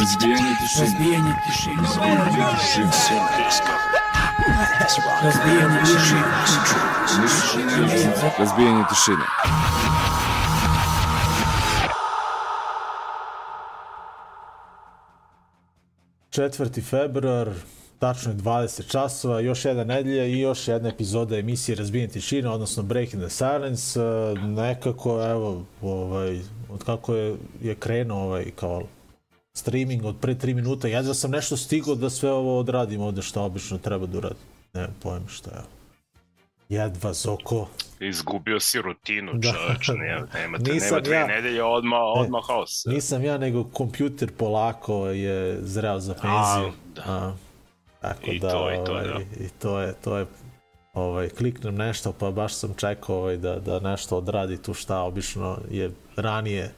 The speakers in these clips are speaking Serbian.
Разбиение тишины. Разбиение тишины. Всем, всем Разбиение тишины. Разбиение тишины. Četvrti februar, tačno je 20 časova, još jedna nedelja i još jedna epizoda emisije Razbijen tišina, odnosno Breaking the Silence. E, Nekako, evo, ovaj, od kako je, je krenuo ovaj, kao streaming od pre 3 minuta, ja da sam nešto stigao da sve ovo odradim ovde što obično treba da uradim. Ne pojem šta je. Jedva zoko. Izgubio si rutinu, Da. čoveče, nema, nema, te, nema dve ja. nedelje, odmah, odmah haos. Nisam ja, nego kompjuter polako je zreo za penziju. da. A, tako I da, to, i to, ovaj, da. i to je, to je ovaj, kliknem nešto, pa baš sam čekao ovaj, da, da nešto odradi tu šta, obično je ranije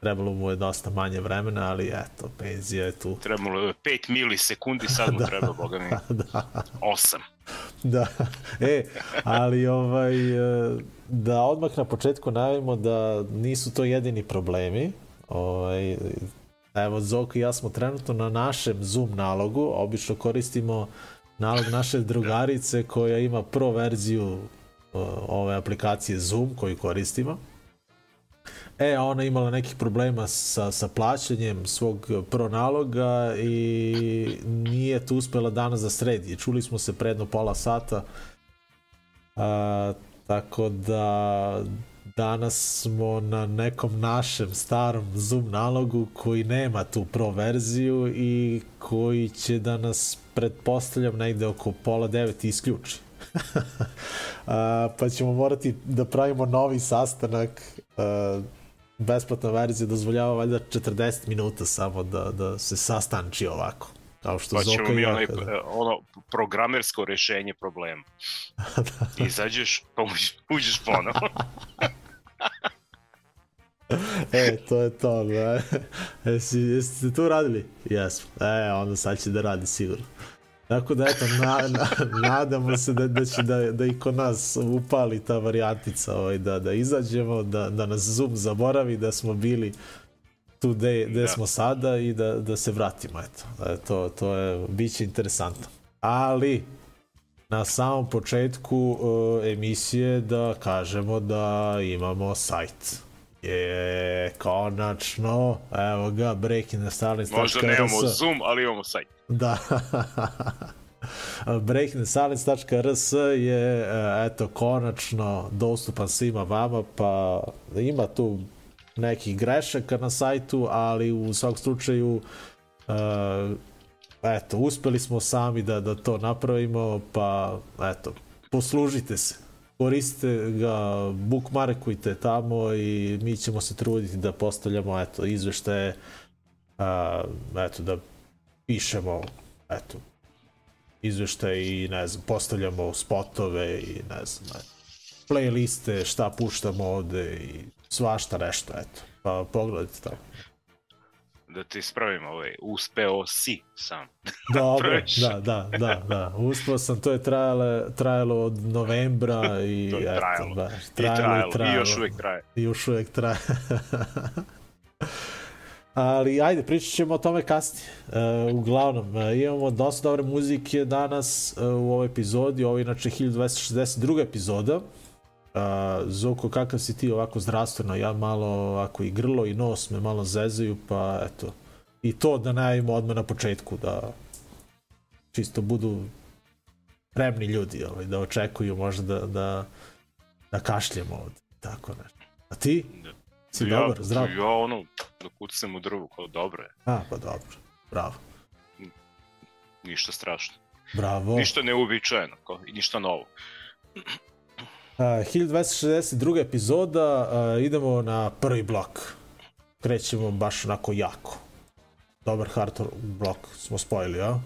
trebalo mu je dosta manje vremena, ali eto, penzija je tu. Trebalo je 5 milisekundi, sad mu treba, boga mi, da, 8. da. E, ali ovaj, e, da odmah na početku najavimo da nisu to jedini problemi. Ovaj, evo, Zoko i ja smo trenutno na našem Zoom nalogu, obično koristimo nalog naše drugarice koja ima pro verziju o, ove aplikacije Zoom koju koristimo. E, ona imala nekih problema sa, sa plaćanjem svog pro naloga i nije tu uspela danas da sredi. Čuli smo se predno pola sata, a, tako da danas smo na nekom našem starom Zoom nalogu koji nema tu pro verziju i koji će da nas pretpostavljam negde oko pola devet isključi. a, pa ćemo morati da pravimo novi sastanak a, besplatna verzija dozvoljava valjda 40 minuta samo da, da se sastanči ovako. Kao što Pa ćemo mi onaj, e, ono programersko rešenje problema. Izađeš, pa uđeš, uđeš ponovo. E, to je to, da. Jesi, jeste tu radili? Jesmo. E, onda sad će da radi sigurno. Tako da, eto, na, na, nadamo se da, da će da, da i kod nas upali ta varijantica, ovaj, da, da izađemo, da, da nas Zoom zaboravi, da smo bili tu gde, gde Da. smo sada i da, da se vratimo, eto. E, to, to je, bit će interesantno. Ali, na samom početku uh, emisije da kažemo da imamo sajt. Je, konačno, evo ga, breaking the silence. Možda nemamo Zoom, ali imamo sajt. Da. breakingthesilence.rs je, e, eto, konačno dostupan svima vama, pa ima tu nekih grešaka na sajtu, ali u svakom slučaju uh, eto, uspeli smo sami da, da to napravimo, pa eto, poslužite se. Koristite ga, bookmarkujte tamo i mi ćemo se truditi da postavljamo eto, izveštaje, a, eto, da pišemo eto, izveštaje i ne znam, postavljamo spotove i ne znam, eto, playliste, šta puštamo ovde i svašta nešto, eto. Pa pogledajte tamo. Da ti ispravim ovaj, uspeo si sam. Dobro, da, da, da, da. Uspeo sam, to je trajalo, trajalo od novembra i To je eto, trajalo. baš, I trajalo, i još uvek traje. I još uvek traje. Ali ajde, pričat ćemo o tome kasnije. Uh, uglavnom, uh, imamo dosta dobre muzike danas uh, u ovoj epizodi, ovo je inače 1262. epizoda. Uh, Zoko, kakav si ti ovako zdravstveno? Ja malo ovako i grlo i nos me malo zezaju, pa eto. I to da najavimo odmah na početku, da čisto budu spremni ljudi, ovaj, da očekuju možda da, da, da kašljemo ovde. Tako nešto. A ti? Si ja, dobar, zdrav? Ja ono, da kucam u drvu, kao dobro je, A, pa dobro. Bravo. ništa strašno. Bravo. Ništa neuobičajeno, kao, i ništa novo. Uh, 1262. epizoda, uh, idemo na prvi blok. Krećemo baš onako jako. Dobar hardcore blok smo spojili, a?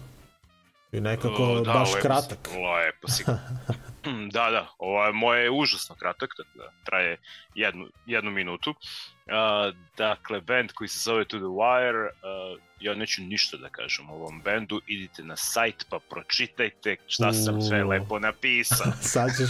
I nekako O, baš lepo si- kratak. Lepo si. da, da, ovo je moje je užasno kratak, tako da traje jednu, jednu minutu. Uh, dakle, band koji se zove To The Wire, uh, ja neću ništa da kažem o ovom bendu, idite na sajt pa pročitajte šta sam sve lepo napisao. sad, ćeš,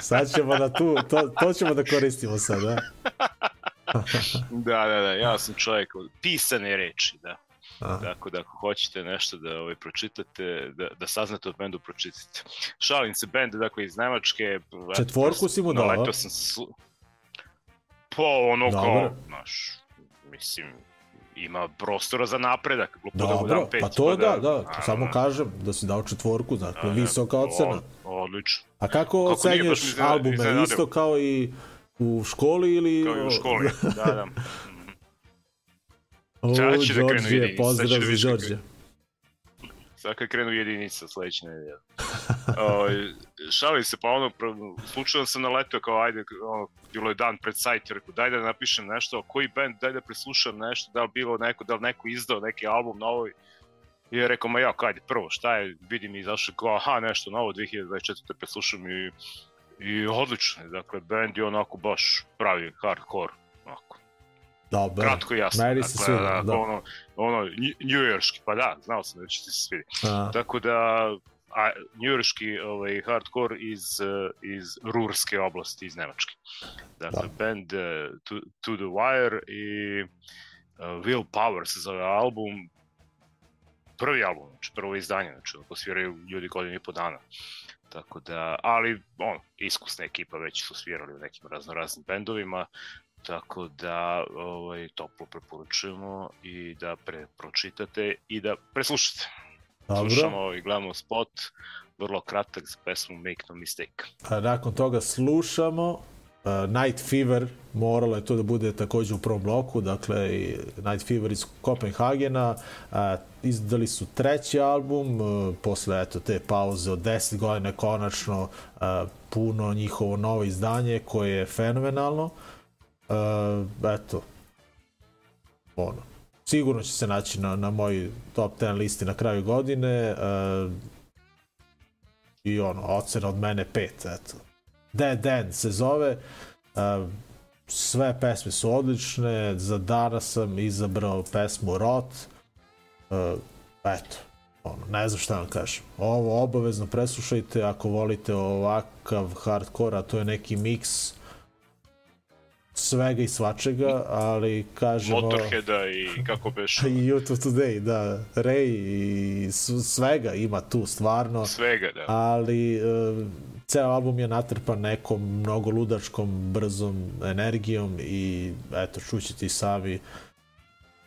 sad ćemo na tu, to, to ćemo da koristimo sad, a? da, da, da, ja sam čovjek od pisane reči, da. A. Tako da ako hoćete nešto da ovaj, pročitate, da, da saznate o bendu, pročitajte. Šalim se, bend dakle iz Nemačke. Četvorku si mu dao, naletao a? sam slu... Po ono Dobro. kao, znaš, mislim, ima prostora za napredak. glupo da mu Dobro, dam pet, pa to da, da, naravno. samo kažem da si dao četvorku, dakle, Da, visoka o- ocena. Odlično. A kako, Kako ocenjuješ albume, isto kao i u školi ili... Kao i u školi, da, da. Mhm. O, Sad će da krenu sad pozdrav da za kako Đorđe. je. Sad kad krenu jedinica sledeće nedelje. Ovaj, šalim se, pa ono, slučajno sam naletao kao, ajde, ono, bilo je dan pred sajt, rekao, daj da napišem nešto, koji band, daj da preslušam nešto, da li bilo neko, da li neko izdao neki album novo. I je rekao, ma ja, kajde, prvo, šta je, vidim i zašto, kao, aha, nešto novo, 2024. preslušam i, i odlično, je, dakle, band je onako baš pravi hardcore, onako, Dobro, kratko i jasno. meni se dakle, onako, da. Ono, ono, nju- njujorški, pa da, znao sam da će ti se svidjeti. A, Tako da, a, njujorški ovaj, hardcore iz, eh, iz Rurske oblasti, iz Nemačke. Dakle, Da. band eh, to, to the Wire i uh, Will Power se zove album, prvi album, znači prvo izdanje, znači ako sviraju ljudi godinu i po dana. Tako da, ali ono, iskusna ekipa već su svirali u nekim razno raznim bendovima, tako da ovaj, toplo preporučujemo i da pre, pročitate i da preslušate. dobro. Slušamo i gledamo spot, vrlo kratak za pesmu Make No Mistake. A nakon toga slušamo uh, Night Fever, moralo je to da bude takođe u prvom bloku, dakle i Night Fever iz Kopenhagena, uh, izdali su treći album, uh, posle eto te pauze od 10 godina konačno uh, puno njihovo novo izdanje koje je fenomenalno. Uh, eto, ono, sigurno će se naći na, na moj top 10 listi na kraju godine. Uh, i ono, ocena od mene pet, eto. Dead End se zove, uh, sve pesme su odlične, za danas sam izabrao pesmu Rot, uh, eto, ono, ne znam šta vam kažem. Ovo obavezno preslušajte ako volite ovakav hardcore, a to je neki miks svega i svačega, ali kažemo... Motorheada i kako beš, I YouTube Today, da, Ray i svega ima tu stvarno. Svega, da. ali e, ceo album je natrpan nekom mnogo ludačkom, brzom energijom i eto, čućete i sami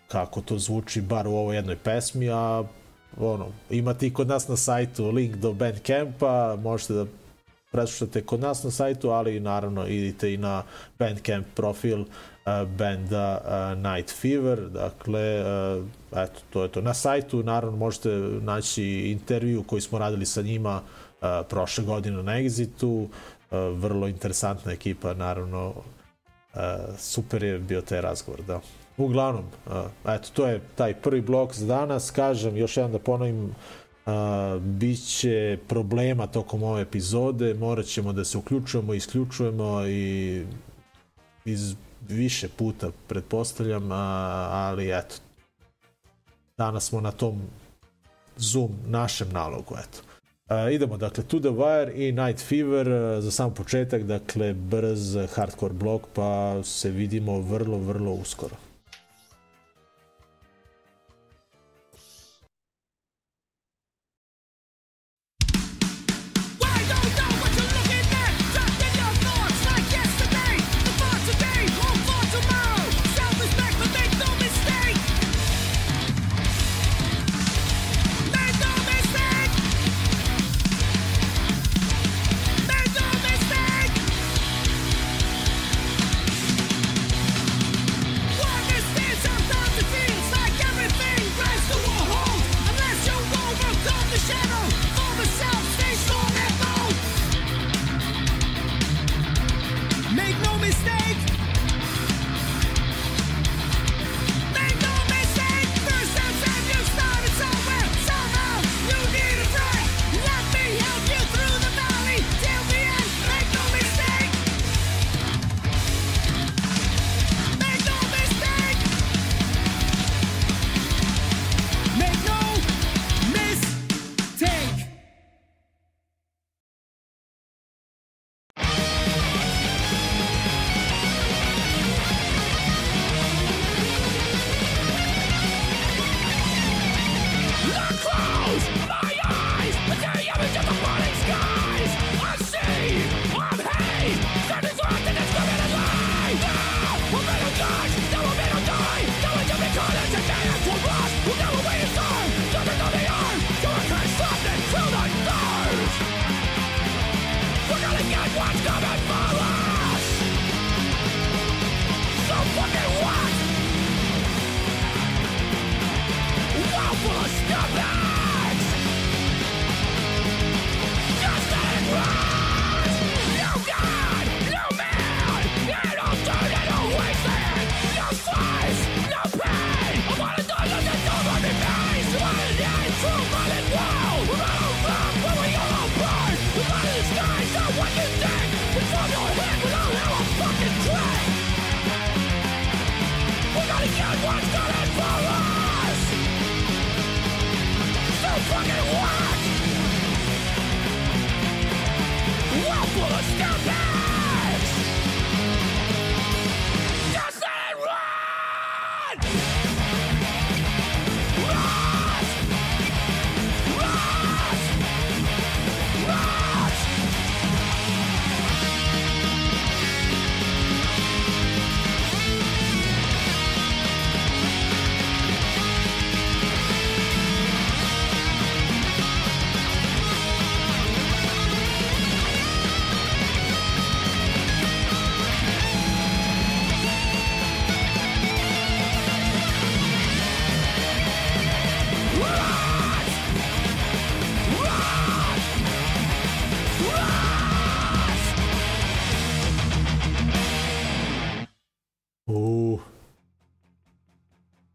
kako to zvuči bar u ovoj jednoj pesmi, a ono, imate i kod nas na sajtu link do Bandcampa, možete da preslušate kod nas na sajtu, ali naravno idite i na Bandcamp profil uh, benda uh, Night Fever, dakle, uh, eto, to je to. Na sajtu naravno možete naći intervju koji smo radili sa njima prošle godine na Exitu, vrlo interesantna ekipa, naravno, super je bio taj razgovor, da. Uglavnom, eto, to je taj prvi blok za danas. Kažem, još jedan da ponovim, uh, bit će problema tokom ove epizode, morat ćemo da se uključujemo, isključujemo i iz više puta, pretpostavljam, a, ali eto, danas smo na tom Zoom našem nalogu, eto. Uh, idemo, dakle, To The Wire i Night Fever, za sam početak, dakle, brz hardcore blok, pa se vidimo vrlo, vrlo uskoro.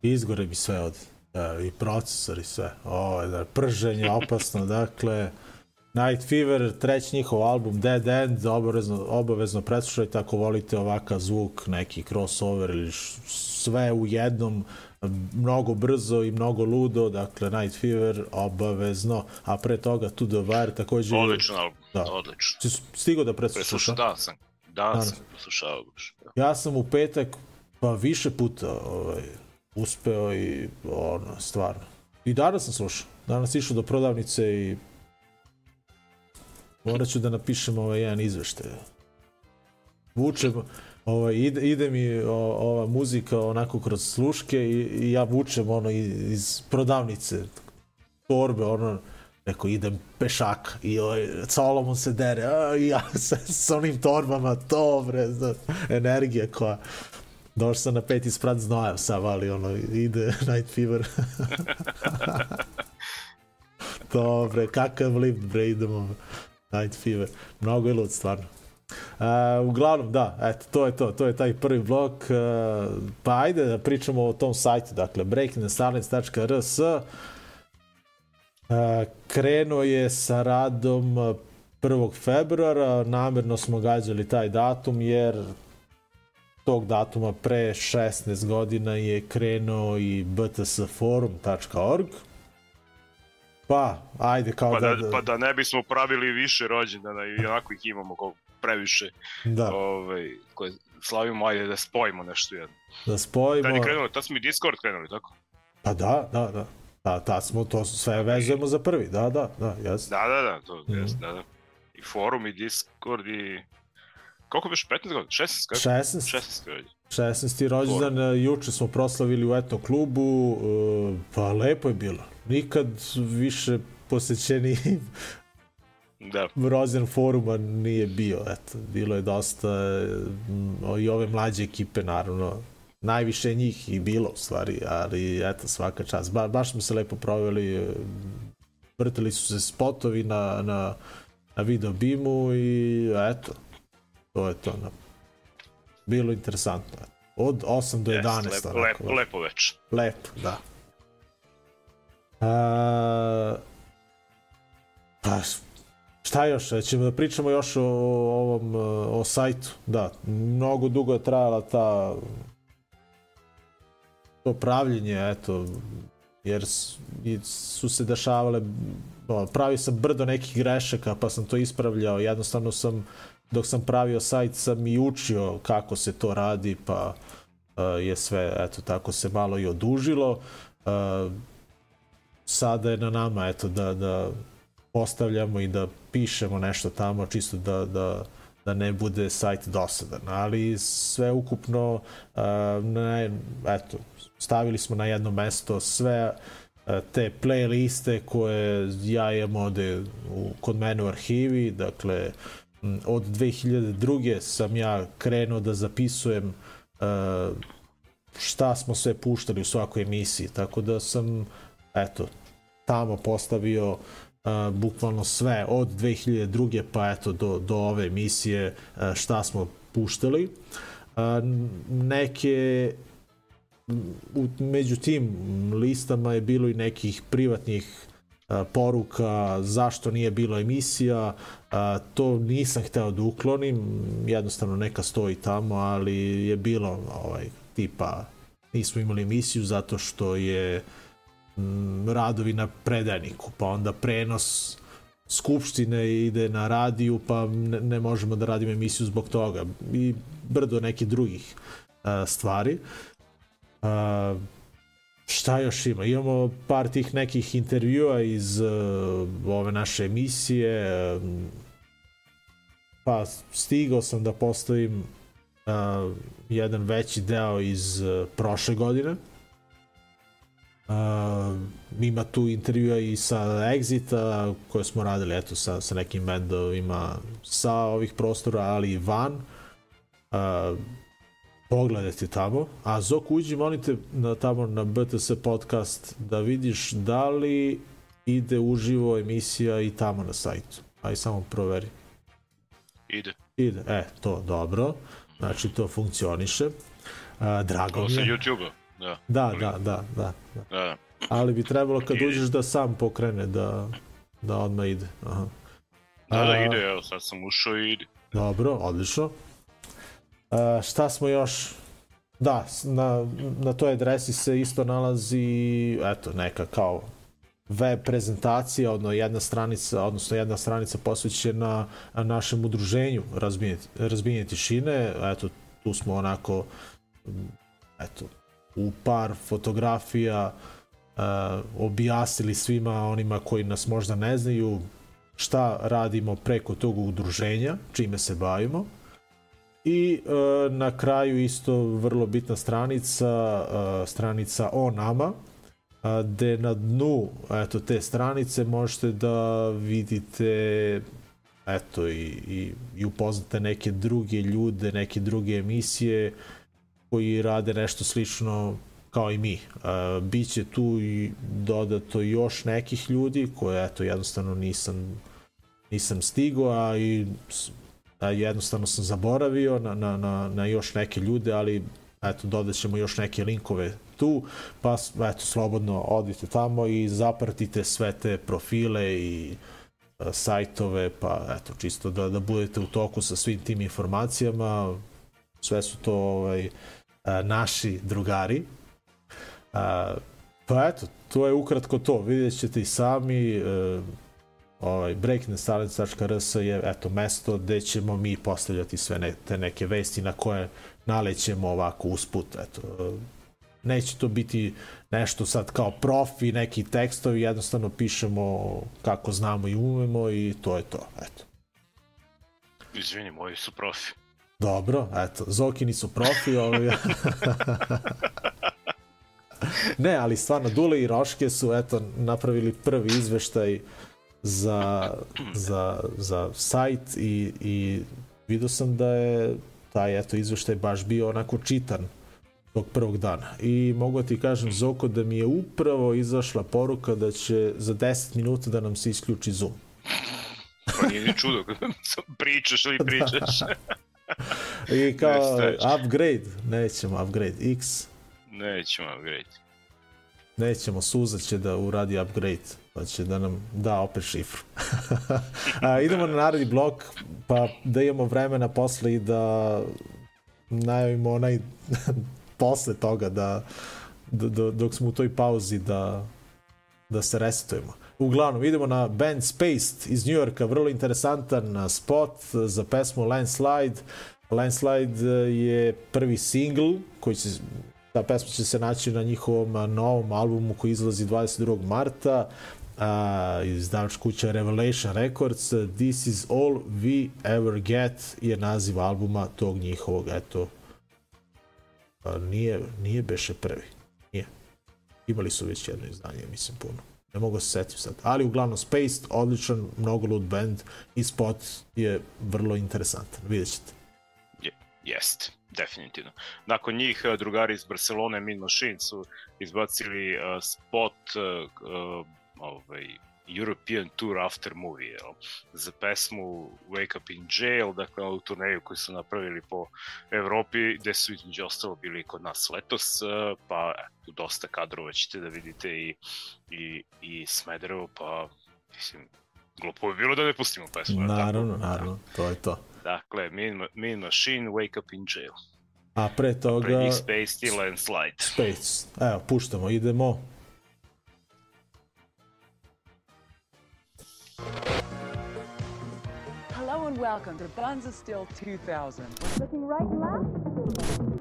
Izgore mi sve od e, i procesor i sve. Ovo je da, prženje opasno, dakle Night Fever, treći njihov album Dead End, obavezno, obavezno preslušajte ako volite ovakav zvuk, neki crossover ili š- sve u jednom, mnogo brzo i mnogo ludo, dakle Night Fever obavezno, a pre toga To The Wire takođe... Odličan album, Da. odlično. Si stigao da preslušaš? Preslušao, da sam, Danas. sam poslušao baš. Da. Ja sam u petak pa više puta ovaj, uspeo i ono, stvarno. I danas sam slušao. Danas išao do prodavnice i morat ću da napišem ovaj jedan izveštaj. Vučem, ovaj, ide, ide mi o, ova muzika onako kroz sluške i, i ja vučem ono iz, prodavnice torbe, ono, Rekao, idem pešaka i ovaj, Solomon se dere, a, ja sa, sa onim torbama, to bre, zna, energija koja... Došao sam na peti sprat znojav sam, ali ono, ide Night Fever. to bre, kakav lift bre, idemo Night Fever. Mnogo je lud, stvarno. Uh, uglavnom, da, eto, to je to, to je taj prvi blok. Uh, pa ajde da pričamo o tom sajtu, dakle, breakingthesilence.rs uh, krenuo je sa radom uh, 1. februara, namerno smo gađali taj datum jer tog datuma pre 16 godina je krenuo i btsforum.org pa, ajde kao Pa da, da, pa da ne bismo pravili više rođendana i onako ih imamo koliko previše da, ovaj, koje slavimo, ajde da spojimo nešto jedno. da spojimo. Tad je krenulo, tad smo i Discord krenuli, tako? Pa da, da, da. Da, tad smo to sve vezujemo za prvi, da, da, da, jes. Da, da, da, to Mhm. jest, da, da. I forum, i Discord, i... Koliko biš, 15 godina? 16, kako? 16, 16 godina. 16. rođendan, e, juče smo proslavili u Eto klubu, e, pa lepo je bilo. Nikad više posećeni Da, rođendan foruma nije bio, eto, bilo je dosta mm, i ove mlađe ekipe naravno, najviše njih i bilo u stvari, ali eto svaka čast, ba, baš smo se lepo proveli, e, vrtili su se spotovi na, na, na video bimu i eto, to je to. Na, bilo interesantno. Od 8 do 11. jest, lepo, onako, lepo, lepo već. Lepo, da. A, pa, šta još? Ćemo da pričamo još o, ovom, o sajtu. Da, mnogo dugo je trajala ta to pravljenje, eto, jer su se dešavale, o, pravio sam brdo nekih grešaka, pa sam to ispravljao, jednostavno sam, dok sam pravio sajt, sam i učio kako se to radi, pa uh, je sve, eto, tako se malo i odužilo. Uh, sada je na nama, eto, da, da postavljamo i da pišemo nešto tamo, čisto da, da, da ne bude sajt dosadan, ali sve ukupno, uh, ne, eto, stavili smo na jedno mesto sve uh, te playliste koje ja imam ovde u, kod mene u arhivi, dakle, m, od 2002. sam ja krenuo da zapisujem uh, šta smo sve puštali u svakoj emisiji, tako da sam, eto, tamo postavio uh, bukvalno sve od 2002. pa eto do, do ove emisije uh, šta smo puštali. Neke u, među tim listama je bilo i nekih privatnih poruka zašto nije bilo emisija a, to nisam hteo da uklonim jednostavno neka stoji tamo ali je bilo ovaj tipa nismo imali emisiju zato što je m, radovi na predajniku pa onda prenos skupštine ide na radiju pa ne, ne možemo da radimo emisiju zbog toga i brdo nekih drugih a, stvari. A, šta još ima? Imamo par tih nekih intervjua iz uh, ove naše emisije. Um, pa stigao sam da postavim uh, jedan veći deo iz uh, prošle godine. Uh, ima tu intervjua i sa Exita koje smo radili eto sa, sa nekim bendovima sa ovih prostora ali i van uh, pogledajte tamo. A Zok, uđi, molim te, na, tamo na BTS podcast da vidiš da li ide uživo emisija i tamo na sajtu. Aj samo proveri. Ide. Ide, e, to, dobro. Znači, to funkcioniše. A, drago mi sa je. YouTube-a. Da, Da, da, da, da. da. da. Ali bi trebalo kad Ide. uđeš da sam pokrene, da, da odmah ide. Aha. Da, da, ide, evo, sad sam ušao i ide. Dobro, odlično. Šta smo još? Da, na, na toj adresi se isto nalazi, eto, neka kao web prezentacija, odno jedna stranica, odnosno jedna stranica posvećena našem udruženju razbijenje, razbijenje tišine. Eto, tu smo onako, eto, u par fotografija uh, objasnili svima onima koji nas možda ne znaju šta radimo preko tog udruženja, čime se bavimo. I e, na kraju isto vrlo bitna stranica, e, stranica o nama, a, gde na dnu eto, te stranice možete da vidite eto, i, i, i upoznate neke druge ljude, neke druge emisije koji rade nešto slično kao i mi. Uh, biće tu i dodato još nekih ljudi koje eto jednostavno nisam nisam stigao, a i jednostavno sam zaboravio na, na, na, na još neke ljude, ali eto, dodat ćemo još neke linkove tu, pa eto, slobodno odite tamo i zapratite sve te profile i e, sajtove, pa eto, čisto da, da budete u toku sa svim tim informacijama, sve su to ovaj, a, naši drugari. A, pa eto, to je ukratko to, vidjet ćete i sami, e, ovaj, breakingthesilence.rs je eto mesto gde ćemo mi postavljati sve ne, te neke vesti na koje nalećemo ovako usput eto neće to biti nešto sad kao profi neki tekstovi jednostavno pišemo kako znamo i umemo i to je to eto Izvini, moji su profi. Dobro, eto, Zokini su profi, ovaj... ne, ali stvarno, Dule i Roške su, eto, napravili prvi izveštaj za, za, za sajt i, i vidio sam da je taj, eto, izveštaj baš bio onako čitan tog prvog dana. I mogu da ti kažem, Zoko, da mi je upravo izašla poruka da će za 10 minuta da nam se isključi Zoom. Pa nije ni čudo, pričaš ili pričaš. I kao upgrade, nećemo upgrade X, Nećemo upgrade. Nećemo, Suza će da uradi upgrade, pa će da nam da opet šifru. A, idemo na naredni blok, pa da imamo vremena posle i da najavimo onaj posle toga da, da, dok smo u toj pauzi da, da se resetujemo. Uglavnom, idemo na band Spaced iz New Yorka, vrlo interesantan spot za pesmu Landslide. Landslide uh, je prvi single koji će ta pesma će se naći na njihovom novom albumu koji izlazi 22. marta a, izdavač kuća Revelation Records. This is all we ever get je naziv albuma tog njihovog eto. A, nije, nije beše prvi. Nije. Imali su već jedno izdanje mislim puno. Ne mogu se setiti sad. Ali uglavnom Spaced odličan mnogo lud band i spot je vrlo interesantan. Vidjet ćete. Je, jest, definitivno. Nakon njih eh, drugari iz Barcelone Mean Machine su izbacili uh, spot uh, ovaj, European Tour After Movie jel? za pesmu Wake Up in Jail, dakle ovu turneju koju su napravili po Evropi, gde su između ostalo bili kod nas letos, pa eto, dosta kadrova ćete da vidite i, i, i Smederevo, pa mislim, glupo bi bilo da ne pustimo pesmu. jel tako? naravno, naravno, to je to Dakle, Mean, mean Machine, Wake Up in Jail. a pre toga Pre njih Space i Landslide. Space. Evo, puštamo, idemo. Hello and welcome to Bonza Still 2000. Looking right and left.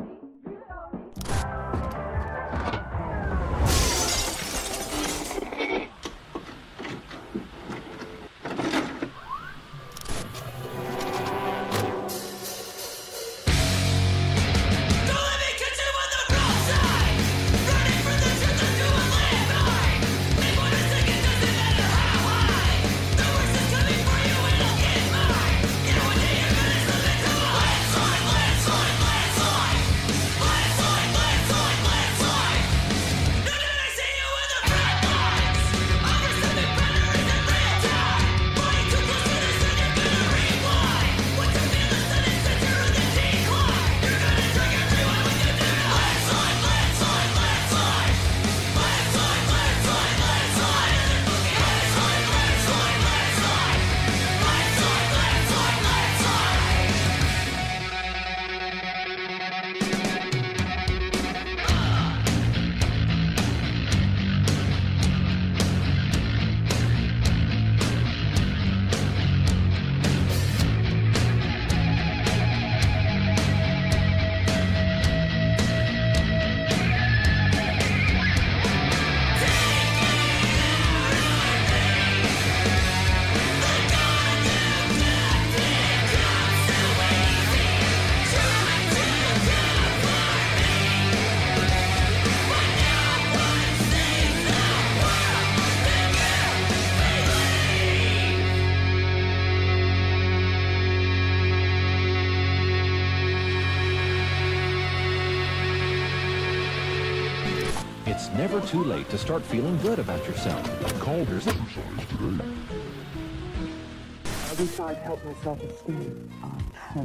too late to start feeling good about yourself. Calder's exercise today. I wish I'd helped myself esteem. Oh, A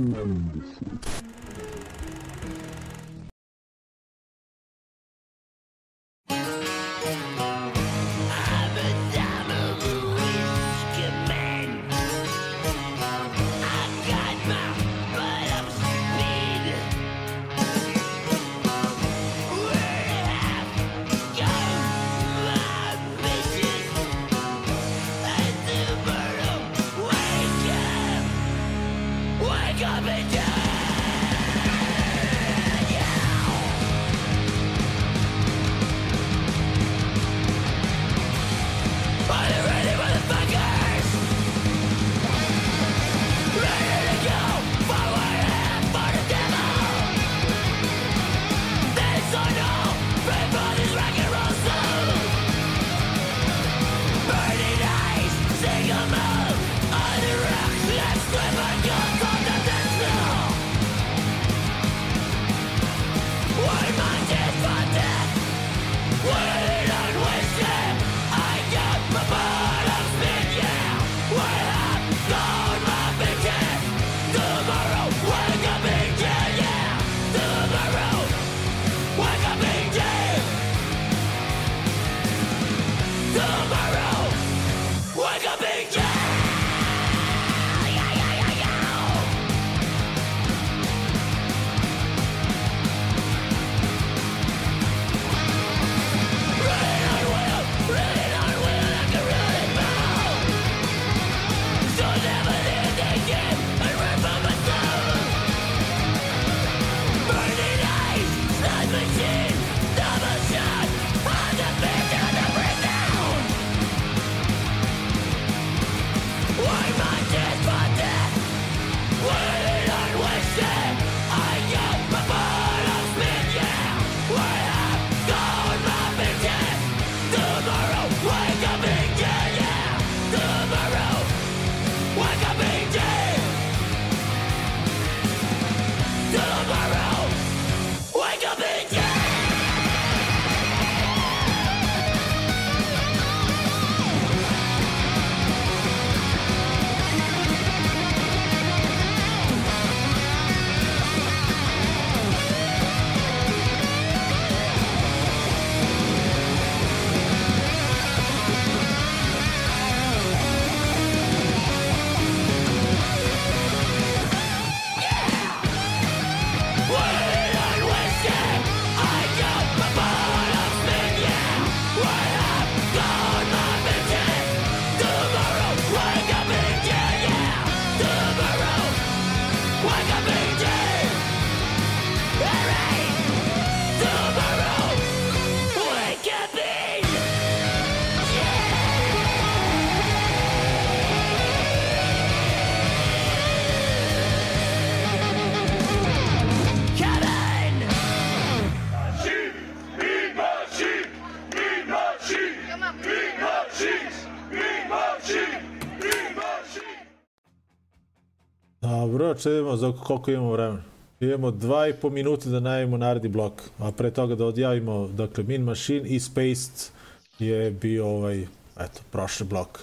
Dobro, čedimo za koliko imamo vremena. Imamo dva i po minuta da najavimo naredni blok, a pre toga da odjavimo, dakle, Min Machine i Spaced je bio ovaj, eto, prošli blok.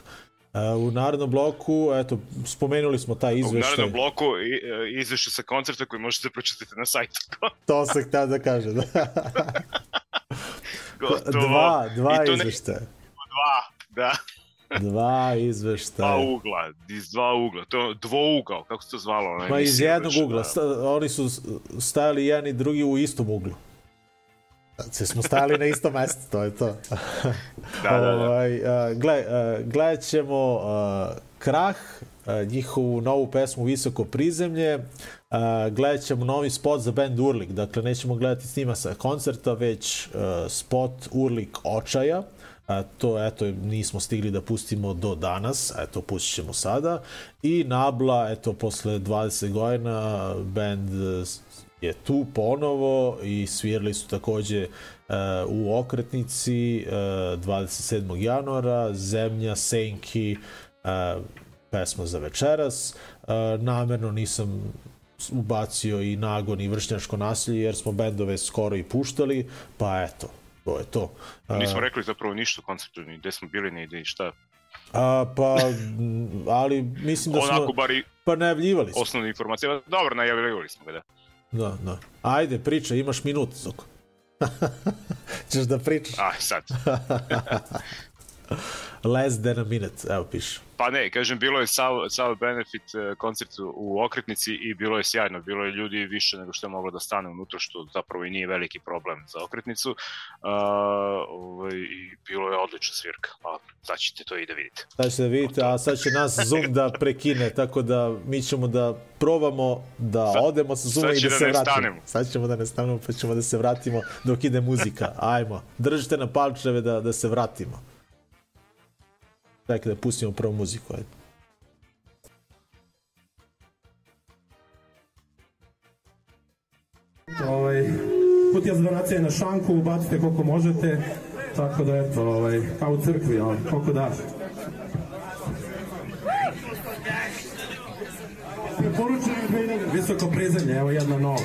Uh, u narednom bloku, eto, spomenuli smo taj U izveštaj. narednom bloku i, e, izvešće sa koncerta koji možete pročitati na sajtu. To sam htio da kažem. Da. Gotovo. dva, dva I to ne- izveštaja. Dva, da. Dva Dva izveštaja. ugla, iz dva ugla. To dvougao, kako se to zvalo? Ona Pa iz jednog ugla. da. Sta, oni su stajali jedan i drugi u istom uglu. Sve smo stajali na istom mestu, to je to. Da, da, da. Ovaj, gle, gledat ćemo a, Krah, a, njihovu novu pesmu Visoko prizemlje, a, gledat ćemo novi spot za band Urlik, dakle nećemo gledati snima sa koncerta, već a, spot Urlik očaja, a, to eto nismo stigli da pustimo do danas, eto pustit ćemo sada i Nabla, eto posle 20 godina band e, je tu ponovo i svirali su takođe uh, u okretnici uh, 27. januara Zemlja, Senki uh, pesma za večeras uh, namerno nisam ubacio i nagon i vršnjačko nasilje jer smo bendove skoro i puštali pa eto To je to. A, Nismo rekli zapravo ništa konceptu, ni gde smo bili, ni gde i šta. a, pa, ali mislim da smo... Onako, bar i Pa najavljivali smo. osnovne informacije. Dobro, najavljivali smo ga, da. Da, da. Ajde, pričaj, imaš minut, Zoko. Češ da pričaš? A, sad. Less than a minute, evo piše. Pa ne, kažem, bilo je sav, sav benefit e, koncert u- okretnici i bilo je sjajno. Bilo je ljudi više nego što je moglo da stane unutra, što zapravo i nije veliki problem za okretnicu. Uh, ovaj, I bilo je odlična svirka. Pa, sad ćete to i da vidite. Sad ćete da vidite, a sad će nas Zoom da prekine, tako da mi ćemo da probamo da Sad- odemo sa Zooma i da da se vratimo. stanemo. Sad ćemo da ne stanemo, pa ćemo da se vratimo dok ide muzika. Ajmo, držite na palčeve da, da se vratimo. Čekaj da pustimo prvo muziku, ajde. ovaj, kutija za donacije na šanku, ubacite koliko možete, tako da eto, ovaj, kao u crkvi, ovaj, koliko daš. Preporučujem visoko prizemlje, evo jedna nova.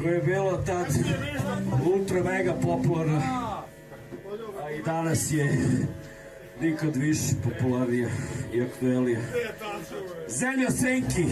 Koje je bilo tad ultra mega popularno, a i danas je nikad više popularnija i aktuelnija. Zemlja Senki!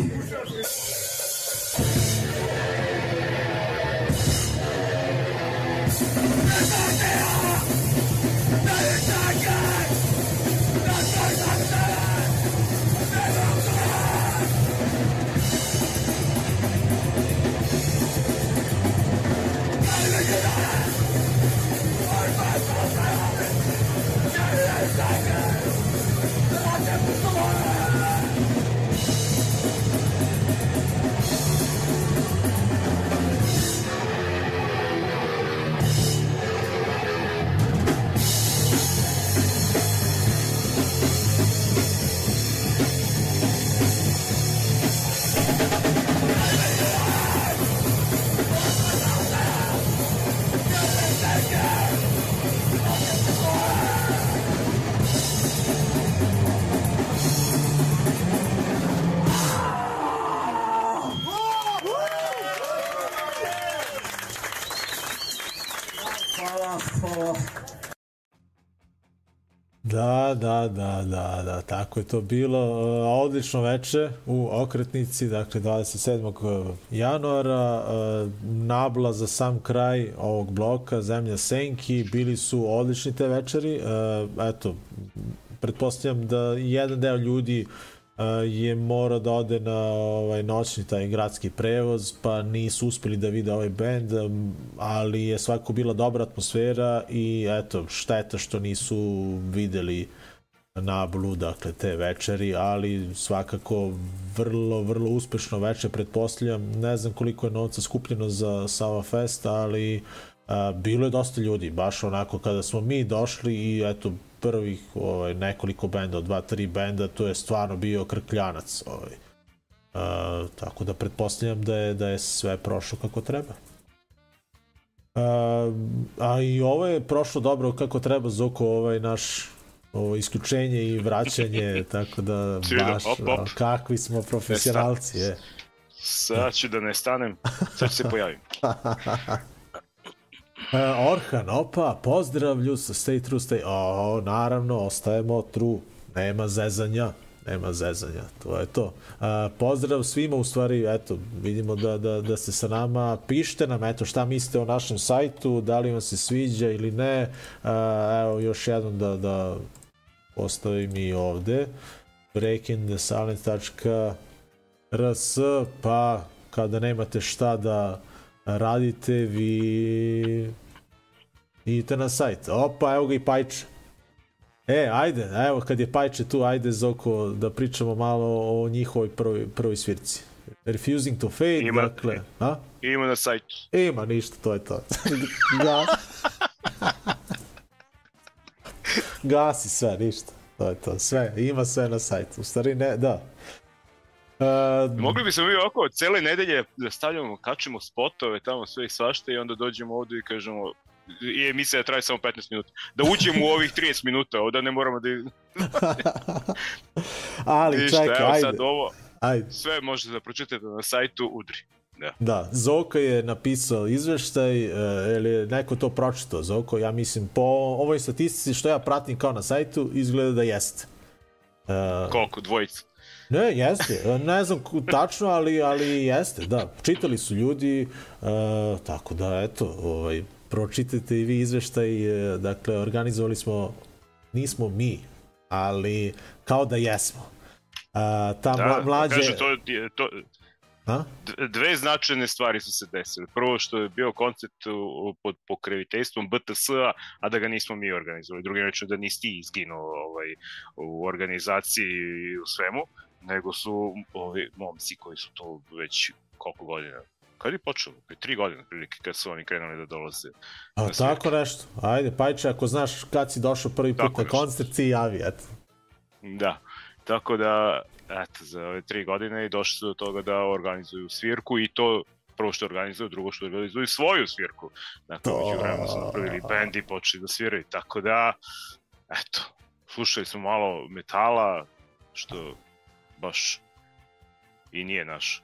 Da, da, da, da, tako je to bilo. E, Odlično veče u okretnici, dakle 27. januara, e, nabla za sam kraj ovog bloka, Zemlja Senki, bili su odlični te večeri. E, Eto, pretpostavljam da jedan deo ljudi e, je mora da ode na ovaj noćni taj gradski prevoz, pa nisu uspeli da vide ovaj bend, ali je svako bila dobra atmosfera i eto, šteta što nisu videli Nablu, dakle, te večeri, ali svakako vrlo, vrlo uspešno veče, pretpostavljam, ne znam koliko je novca skupljeno za Sava Fest, ali a, bilo je dosta ljudi, baš onako kada smo mi došli i eto, prvih ovaj, nekoliko benda, dva, tri benda, to je stvarno bio krkljanac. Ovaj. A, tako da pretpostavljam da je, da je sve prošlo kako treba. A, a i ovo je prošlo dobro kako treba Zoko ovaj naš ovo isključenje i vraćanje tako da Sviđa, baš op, op. a, kakvi smo profesionalci je. Sad ću da ne stanem, sad ću se pojavim. E, Orhan, opa, pozdrav Ljus, stay true, stay... O, naravno, ostajemo true, nema zezanja, nema zezanja, to je to. E, pozdrav svima, u stvari, eto, vidimo da, da, da ste sa nama, pišite nam, eto, šta mislite o našem sajtu, da li vam se sviđa ili ne, e, evo, još jednom da, da postavim i ovde, breakingthesilence.rs, pa kada nemate šta da radite, vi idite na sajt. Opa, evo ga i Pajče. E, ajde, evo kad je Pajče tu, ajde Zoko da pričamo malo o njihovoj prvoj, prvoj svirci. Refusing to fade, Ima- dakle, a? Ima na sajtu. Ima ništa, to je to. Gas. Gasi sve, ništa. To je to, sve, ima sve na sajtu. U stvari ne, da. Uh, Mogli bismo mi ovako cele nedelje da stavljamo, kačemo spotove tamo sve i svašta i onda dođemo ovde i kažemo i emisija traje samo 15 minuta. Da uđemo u ovih 30 minuta, da ne moramo da... ali Ništa, čekaj, ajde. sad ovo, Ajde. sve možete da pročitate na sajtu Udri. Da. Da, Zoka je napisao izveštaj, ili je neko to pročitao, Zoko, ja mislim, po ovoj statistici što ja pratim kao na sajtu, izgleda da jeste. Uh, Koliko? Dvojica? Ne, jeste. E, Ne znam tačno, ali, ali jeste, da. Čitali su ljudi, uh, tako da, eto, ovaj, pročitajte i vi izveštaj, e, dakle, organizovali smo, nismo mi, ali kao da jesmo. Uh, ta Da, mla, mlađe... kažu, to, to, A? dve značajne stvari su se desile. Prvo što je bio koncept pod pokraviteljstvom BTS-a, a da ga nismo mi organizovali. Drugi reč da nisi ti izginuo ovaj, u organizaciji i u svemu, nego su ovi momci koji su to već koliko godina Kad je počelo? Pre tri godine prilike kad su oni krenuli da dolaze. A, tako nešto. Ajde, Pajče, ako znaš kad si došao prvi put Tako na koncert, ti javi, eto. Da, tako da, eto, za ove tri godine i došli su do toga da organizuju svirku i to prvo što organizuju, drugo što organizuju svoju svirku. Dakle, To- vremenu su napravili bend i počeli da sviraju, tako da, eto, slušali smo malo metala, što baš i nije naš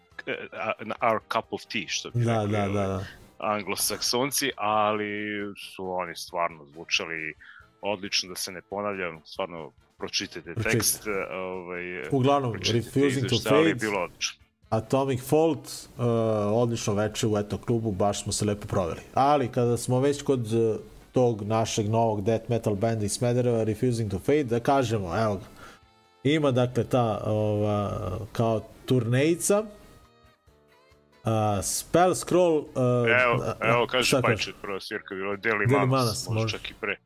our cup of tea, što bi Da, rekli, da, ovaj, da, da. anglosaksonci, ali su oni stvarno zvučali odlično, da se ne ponavljam, stvarno pročitajte tekst, ovaj, Uglavnom, Refusing to Fade. bilo odlično. Atomic Fault, uh, odlično veče u eto klubu, baš smo se lepo proveli. Ali kada smo već kod uh, tog našeg novog death metal benda iz Smedereva, Refusing to Fade, da kažemo, evo ga, ima dakle ta ova, kao turnejica, uh, Spell Scroll... Uh, Evo, evo kaže Pajče, prva svirka je bila Deli Manas, možda čak i pre.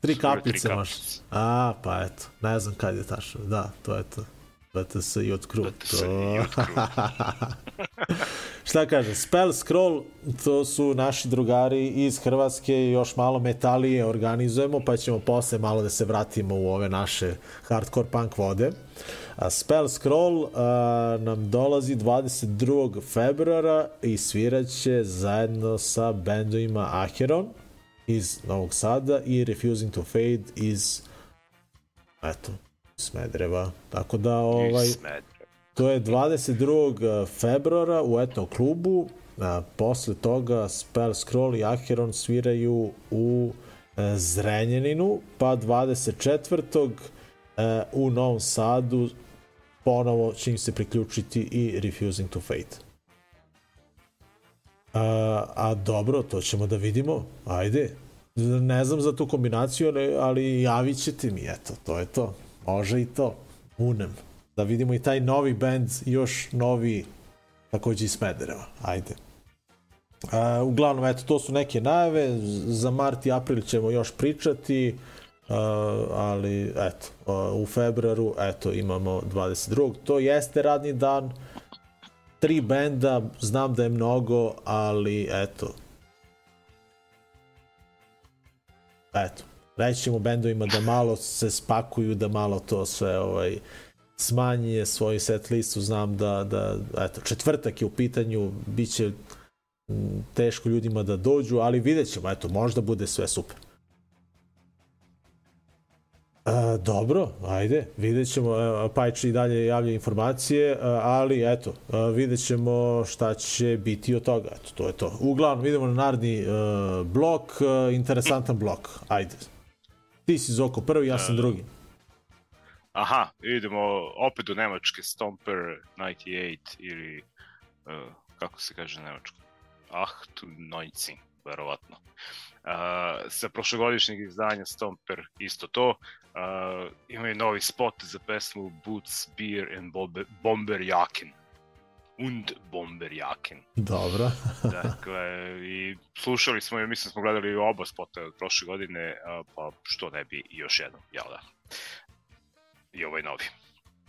Tri kapljice kapljice. A, pa eto, ne znam kad je tačno. Da, to je to. BTS i od kru. BTS i od. Šta kaže, Spell Scroll, to su naši drugari iz Hrvatske i još malo metalije organizujemo, pa ćemo posle malo da se vratimo u ove naše hardcore punk vode. A Spell Scroll a, nam dolazi 22. februara i sviraće zajedno sa bendovima Acheron iz Novog Sada i Refusing to Fade iz eto, Smedreva. Tako da ovaj. To je 22. februara u Etno klubu. A, posle toga Spell Scroll i Acheron sviraju u e, Zrenjaninu, pa 24. e, u Novom Sadu ponovo će im se priključiti i Refusing to Fate. A, a dobro, to ćemo da vidimo. Ajde. Ne znam za tu kombinaciju, ali- ali javit ćete mi, eto, to je to. Može i to. Unem. Da vidimo i taj novi band, još novi, takođe iz Smedereva. Ajde. A, uglavnom, eto, to su neke najave. Za mart i april ćemo još pričati. Uh, ali eto, uh, u februaru eto imamo 22. To jeste radni dan. Tri benda, znam da je mnogo, ali eto. Eto, reći ćemo bendovima da malo se spakuju, da malo to sve ovaj, smanje svoj set listu, znam da, da eto, četvrtak je u pitanju, bit će teško ljudima da dođu, ali vidjet ćemo, eto, možda bude sve super. A, dobro, ajde, vidjet ćemo, e, Pajče i dalje javlja informacije, a, ali eto, a, vidjet ćemo šta će biti od toga, eto, to je to. Uglavnom, idemo na naredni uh, blok, uh, interesantan blok, ajde. Ti si Zoko prvi, ja sam drugi. Aha, idemo opet do Nemačke, Stomper 98 ili uh, kako se kaže nemačko? Tu 19, verovatno. Sa prošlogodišnjeg izdanja Stomper isto to. Uh, imaju novi spot za pesmu Boots, Beer and Bomber, Bomberjaken. Und Bomberjaken. Dobro. Dakle, i slušali smo, i mislim smo gledali oba spota od prošle godine, pa što ne bi još jednom, jel da? I ovaj novi.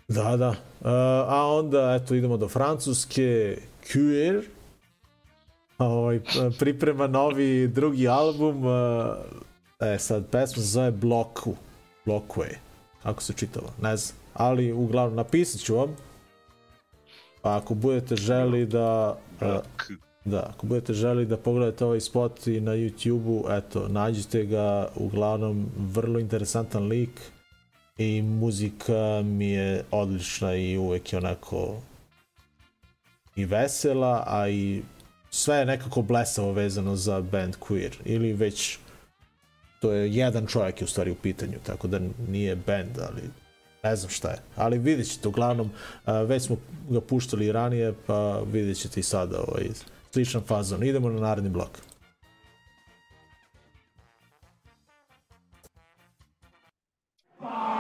Da, da. Uh, a onda, eto, idemo do Francuske. Cuir. Ovaj, priprema novi drugi album. Uh, e, sad, pesma se zove Bloku. Blockway. Kako se čitava? Ne znam. Ali, uglavnom, napisat ću vam. Pa ako budete želi da... K. Da, ako budete želi da pogledate ovaj spot i na YouTube-u, eto, nađite ga, uglavnom, vrlo interesantan lik i muzika mi je odlična i uvek je onako i vesela, a i sve je nekako blesavo vezano za band Queer, ili već to je jedan čovjek je u stvari u pitanju, tako da nije band, ali ne znam šta je. Ali vidjet ćete, uglavnom, već smo ga puštali ranije, pa vidjet ćete i sada ovaj, sličan fazon. Idemo na naredni blok. Endlich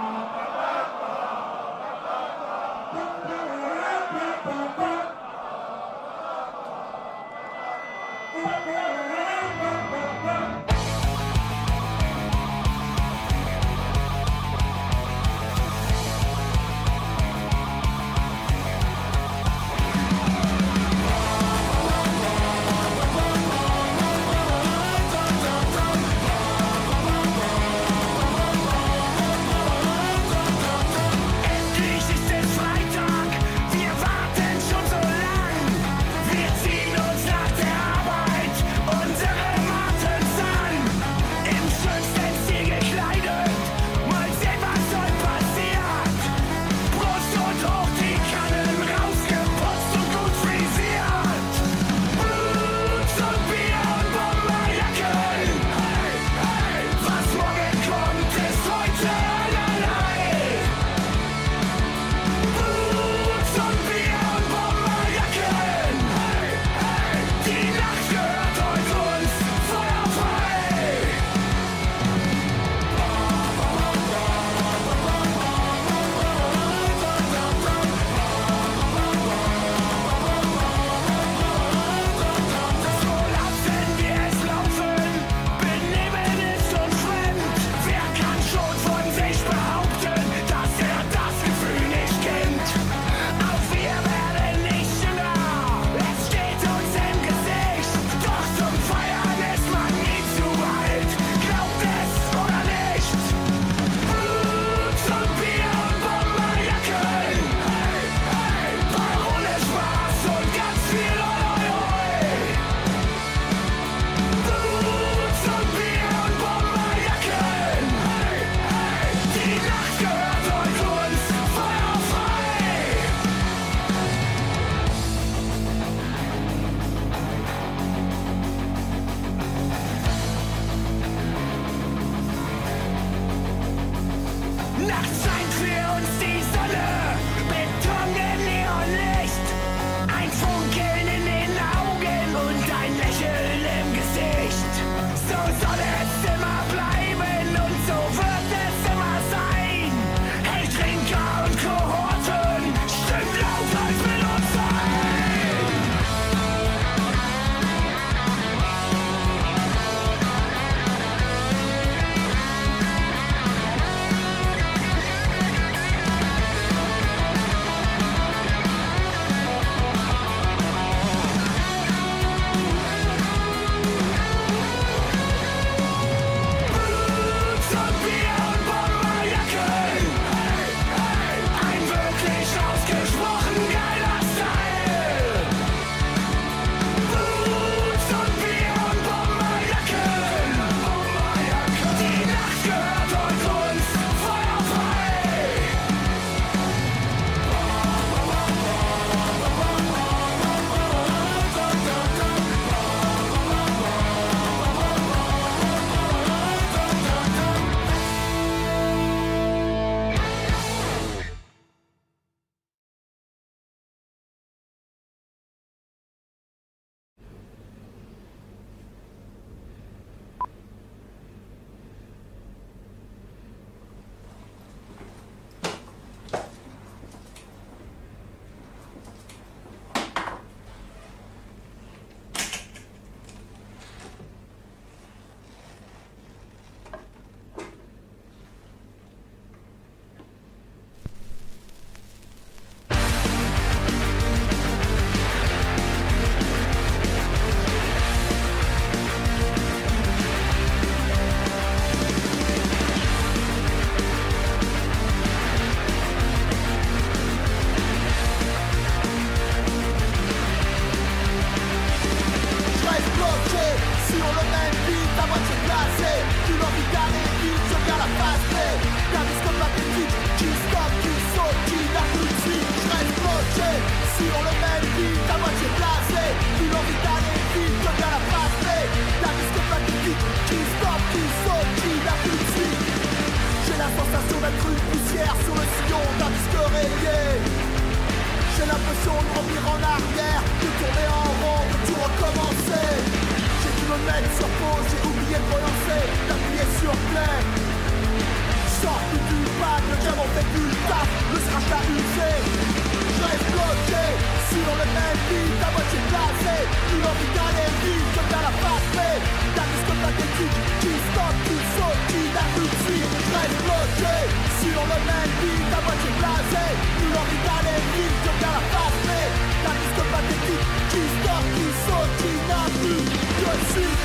sur le même beat, à moitié glacé. Une envie d'aller vite, je viens la passer. D'un disque pathétique qui stoppe, qui saute, qui n'a plus de suite. Reste bloqué sur le même beat, à moitié glacé. Une envie d'aller vite, je viens la passer. D'un disque pathétique qui stoppe, qui saute, qui n'a plus de suite.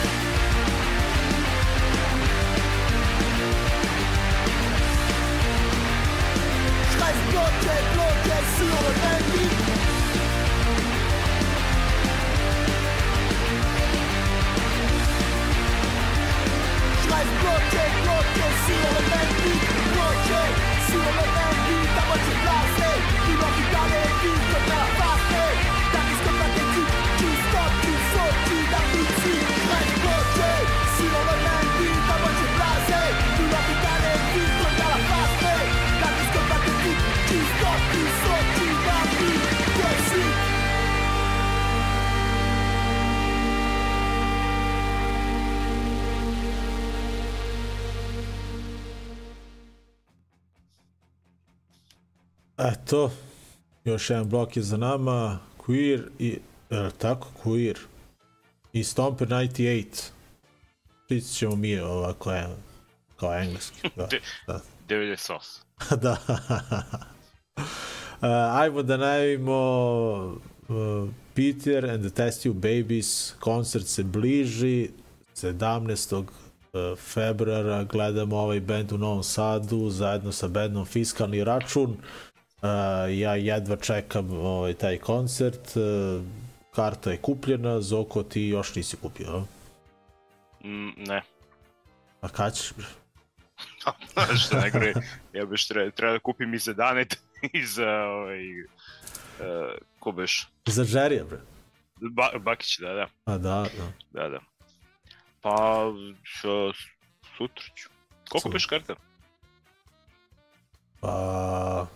Bloqué, bloqué sur le même beat. Life bloque, bloque, sielementi Bloque, sielementi Da moći vlaste, ilogi dale Vidno na vaste Da iskopate ti, čisto ti Soči da ti Eto, još jedan blok je za nama. Queer i... Je tako? Queer. I Stomper 98. Pričat ćemo mi ovako je, kao engleski. Da, da. 98. da. Uh, ajmo da najavimo uh, Peter and the Test Tube Babies koncert se bliži 17. uh, februara gledamo ovaj bend u Novom Sadu zajedno sa bendom Fiskalni račun ja jedva čekam ovaj, taj koncert uh, karta je kupljena Zoko ti još nisi kupio a? Mm, ne. a kad ćeš bre? Što najgore, ja biš treba, treba da kupim i za Danet i za ovaj, uh, ko beš, za Žerija bre ba, Bakić, da, da, a da, da da, da. Pa, š, sutra ću. Koliko beš karta? Pa...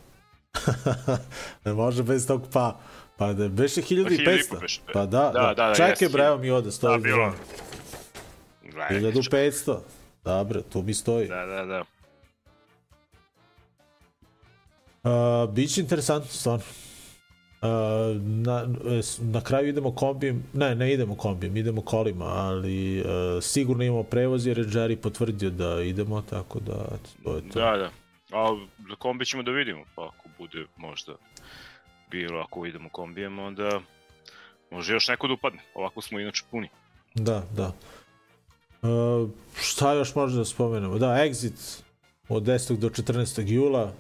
ne može bez tog pa... Pa da beše 1500. 1500 beše. Pa da, Da, da. da, da, Čekaj jeste. bre, evo mi ovde stoji. Da, bilo. dva. Gledaj, 1500. Dobre, tu mi stoji. Da, da, da. Uh, biće interesantno, stvarno. Uh, na, na kraju idemo kombijem, ne, ne idemo kombijem, idemo kolima, ali uh, sigurno imamo prevoz jer je Jerry potvrdio da idemo, tako da to je to. Da, da. A za kombi ćemo da vidimo, pa ako bude možda bilo, ako idemo kombijem, onda može još neko da upadne. Ovako smo inače puni. Da, da. Uh, šta još možda da spomenemo? Da, Exit od 10. do 14. jula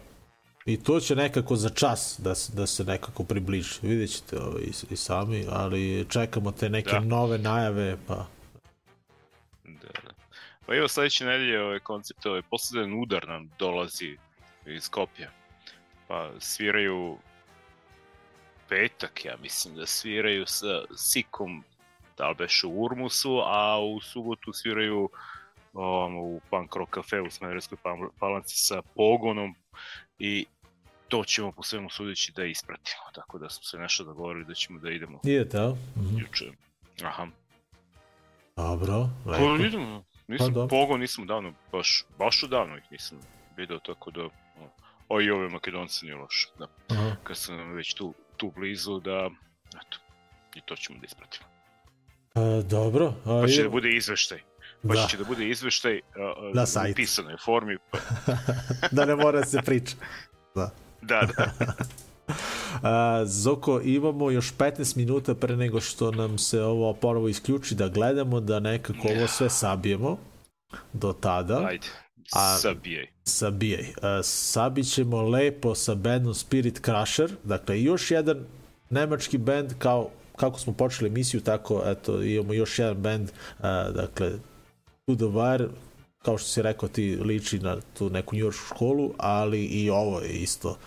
i to će nekako za čas da, se- da se nekako približi. Vidjet ćete ovo i, i sami, ali čekamo te neke Da. nove najave, pa Da, da. Pa evo sledeće nedelje ovaj koncept, ovaj posledan udar nam dolazi iz Skopja. Pa sviraju petak, ja mislim da sviraju sa Sikom, da li beše u Urmusu, a u subotu sviraju um, u Punk Rock Cafe u Smederevskoj Pal- palanci sa Pogonom i to ćemo po svemu sudeći da ispratimo. Tako da smo se nešto dogovorili da ćemo da idemo idete, a? Mhm. juče. Aha. Dobro, Pa lepo. Nisam, pa, pogon nisam davno, baš, baš odavno ih nisam video, tako da... o, i ove makedonce nije loše, da. Aha. Kad sam već tu, tu blizu, da... Eto, i to ćemo da ispratimo. E, dobro. A, Pa će i- da bude izveštaj. Pa Da. će da bude izveštaj a, a, Na u sajtu. pisanoj formi. Pa, da ne mora da se priča. Da. da, da. A, Zoko, imamo još 15 minuta pre nego što nam se ovo ponovo isključi da gledamo, da nekako ovo sve sabijemo do tada. Ajde, A- sabijaj. Sabijaj. A, sabit ćemo lepo sa bandom Spirit Crusher, dakle još jedan nemački band kao kako smo počeli emisiju, tako eto, imamo još jedan band, a, dakle, To the Wire, kao što si rekao, ti liči na tu neku njuršku školu, ali i ovo je isto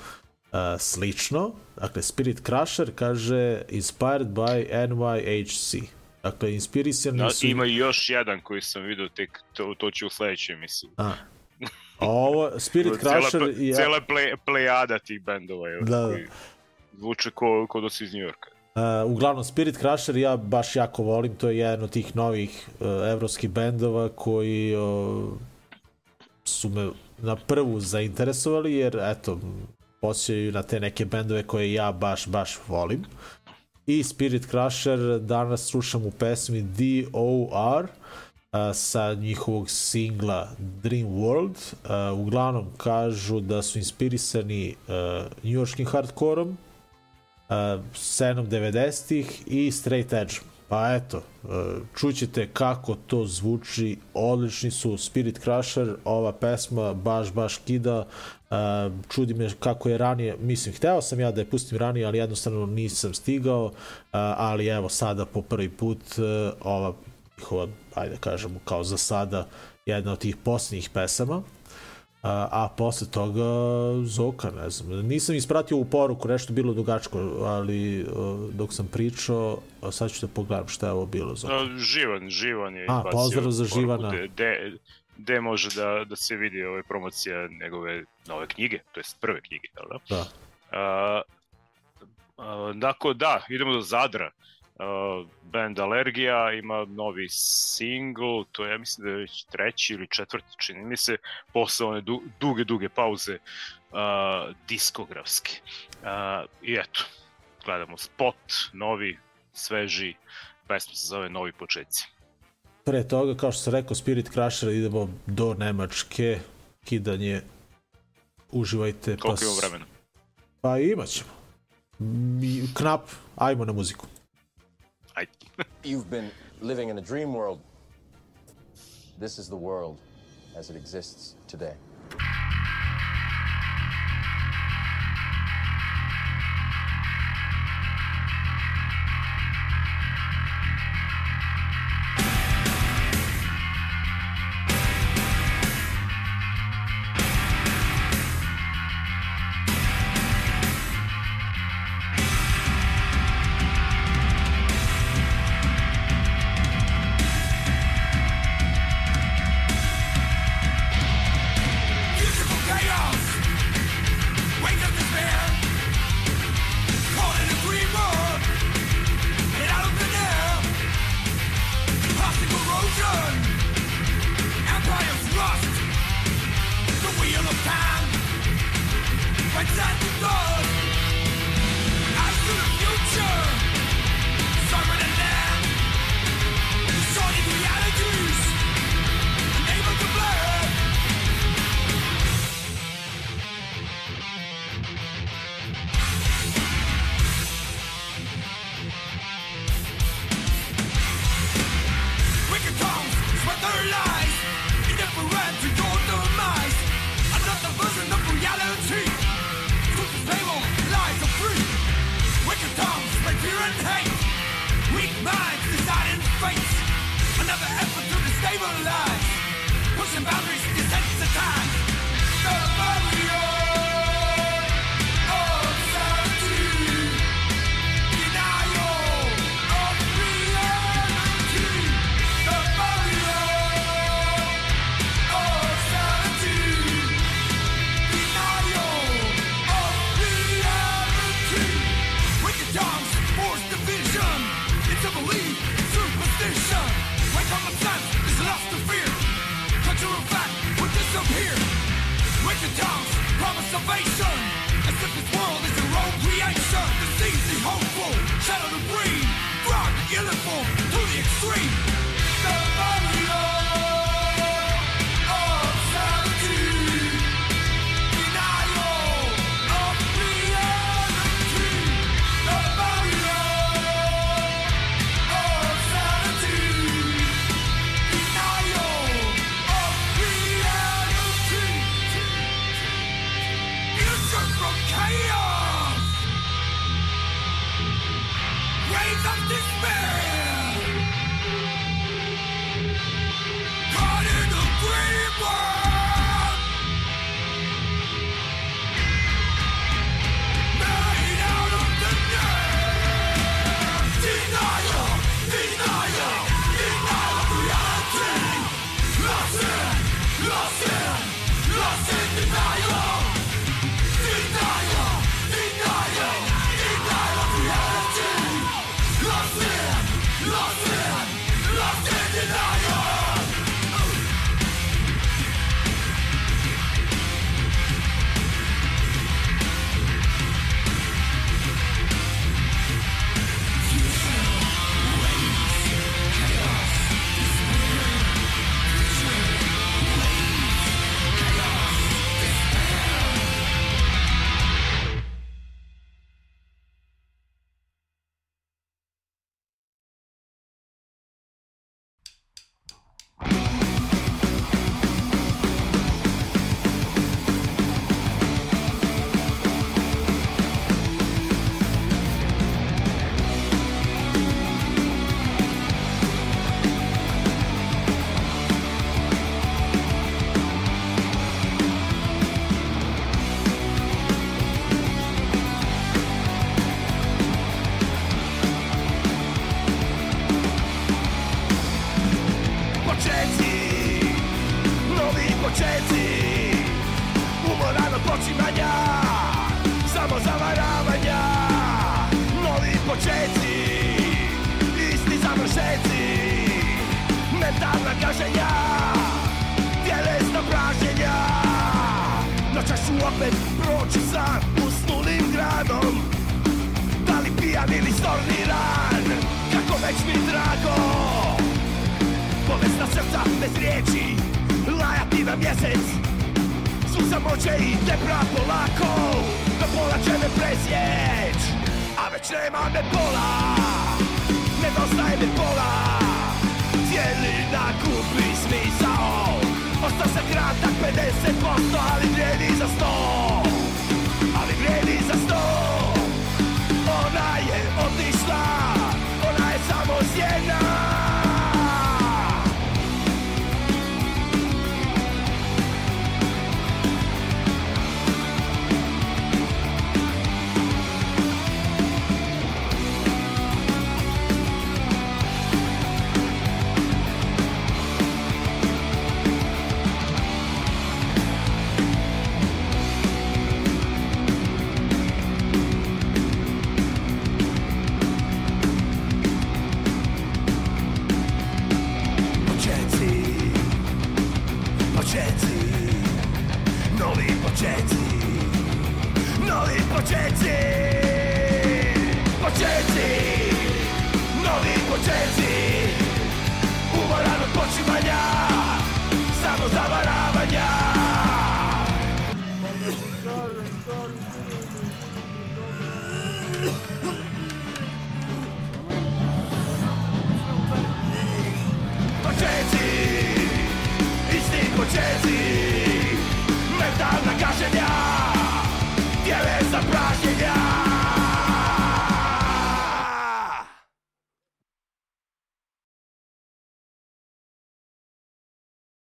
uh, slično. Dakle, Spirit Crusher kaže inspired by NYHC. Dakle, inspirisani Da, su... ima još jedan koji sam vidio tek, to, to će u sledećoj emisiji. A, ovo, Spirit Crusher ple- je... cijela play, plejada tih bendova je, Da, da. zvuče ko, ko da su iz Njujorka. Uh, uglavnom, Spirit Crusher ja baš jako volim, to je jedan od tih novih uh, evropskih bendova koji uh, su me na prvu zainteresovali, jer eto, posjećaju na te neke bendove koje ja baš, baš volim. I Spirit Crusher danas slušam u pesmi D.O.R. Uh, sa njihovog singla Dream World. Uh, uglavnom kažu da su inspirisani uh, njujorskim hardkorom, scenom 90-ih i straight edge. Pa eto, uh, čućete kako to zvuči, odlični su Spirit Crusher, ova pesma baš, baš kida, uh, čudi me kako je ranije, mislim, hteo sam ja da je pustim ranije, ali jednostavno nisam stigao, uh, ali evo sada po prvi put ova ajde da kažemo, kao za sada, jedna od tih posljednjih pesama, a, a posle toga Zoka, ne znam. Nisam ispratio u poruku, nešto bilo dugačko, ali dok sam pričao, a sad ću da pogledam šta je ovo bilo Zoka. Živan, Živan je A, pozdrav za Živana. De, de, de može da, da se vidi ove promocija njegove nove knjige, to jest prve knjige, jel da? Da. A, a, dakle, da, idemo do Zadra. Uh, band Alergija ima novi single, to ja mislim da je već treći ili četvrti, čini mi se, posle one du, duge, duge pauze uh, diskografske. Uh, I eto, gledamo spot, novi, sveži, pesma se zove Novi početci. Pre toga, kao što sam rekao, Spirit Crusher, idemo do Nemačke, kidanje, uživajte. Koliko pa, imamo vremena? Pa imat ćemo. Mi- Knap, ajmo na muziku. Ajde. You've been living in a dream world. This is the world as it exists today.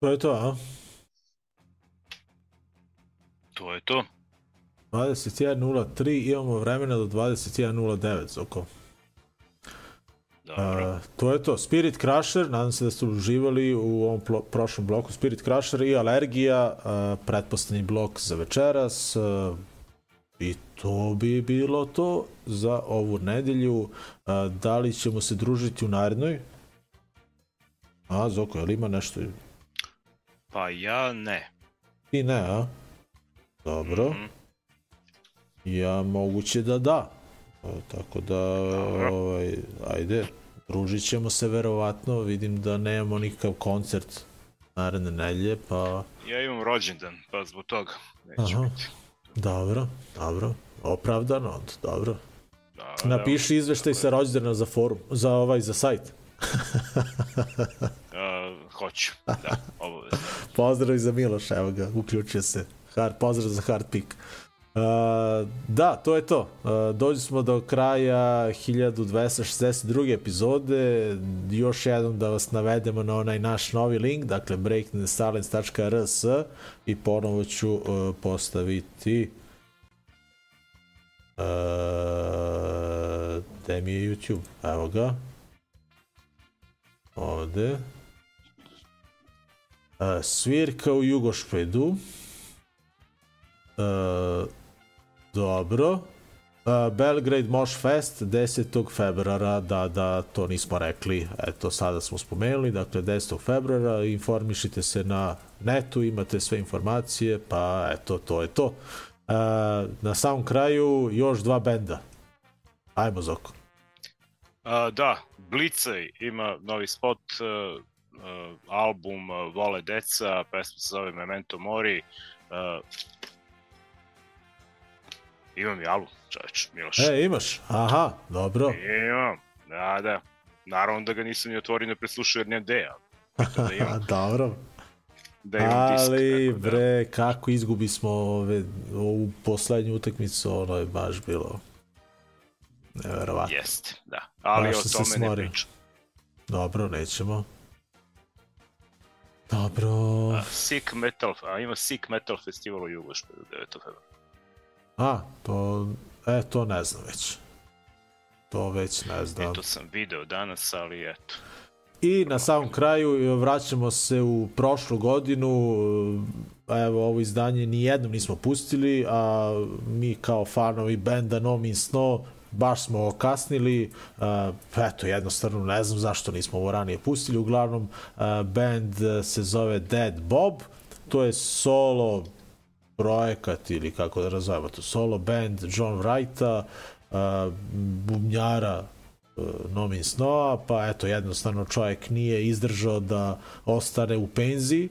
To je to, a? To je to. 21.03, imamo vremena do 21.09, Zoko. Dobro. Uh, to je to. Spirit Crusher, nadam se da ste uživali u ovom plo- prošlom bloku Spirit Crusher i Alergija, uh, pretpostavni blok za večeras. Uh, I to bi bilo to za ovu nedelju. Uh, da li ćemo se družiti u narednoj? A, Zoko, je li ima nešto? Pa ja ne. Ti ne, a? Dobro. Mhm. Ja moguće da da. E, Tako da, ovaj, ajde, družit ćemo se verovatno. Vidim da nemamo nikakav koncert naredne nedelje, pa... Ja imam rođendan, pa zbog toga neću Aha. biti. Dobro, dobro. Opravdano, onda, dobro. Da, Napiši izveštaj sa rođendana za forum, za ovaj, za sajt. hoću, da, obavezno. Pozdrav i za Miloša, evo ga, uključio se. Hard, pozdrav za Hard Pick. Uh, da, to je to. Uh, dođi smo do kraja 1262. epizode. Još jednom da vas navedemo na onaj naš novi link, dakle breakingthesilence.rs i ponovo ću uh, postaviti uh, gde mi je YouTube? Evo ga. Ovde. Svirka u Jugošpedu. Dobro. Belgrade Mosh Fest 10. februara, da, da, to nismo rekli, eto, sada smo spomenuli, dakle 10. februara, informišite se na netu, imate sve informacije, pa eto, to je to. Uh, na samom kraju još dva benda. Ajmo, Zoko. A, da, Blicej ima novi spot, uh, album uh, Vole deca, pesma se zove Memento Mori. Uh, imam i album, čoveč, Miloš. E, imaš? Aha, dobro. Imam, da, da. Naravno da ga nisam ni otvorio ne preslušao jer nemam deja. Da imam, dobro. da imam disk. Ali, tako da. bre, kako izgubi smo ove, ovu poslednju utakmicu, ono je baš bilo neverovatno. Jeste, da. Ali Baš o tome ne pričam. Dobro, nećemo. Dobro. A, Sick Metal, a ima Sick Metal festival u Jugošpedu 9. februara. A, to, e, to ne znam već. To već ne znam. E, to sam video danas, ali eto. I na samom kraju e, vraćamo se u prošlu godinu, e, evo ovo izdanje ni jednom nismo pustili, a mi kao fanovi benda No Means No baš smo okasnili, uh, eto jednostavno ne znam zašto nismo ovo ranije pustili, uglavnom band se zove Dead Bob, to je solo projekat ili kako da razvojamo to, solo band John Wrighta, bubnjara uh, No Means No, pa eto jednostavno čovjek nije izdržao da ostane u penziji,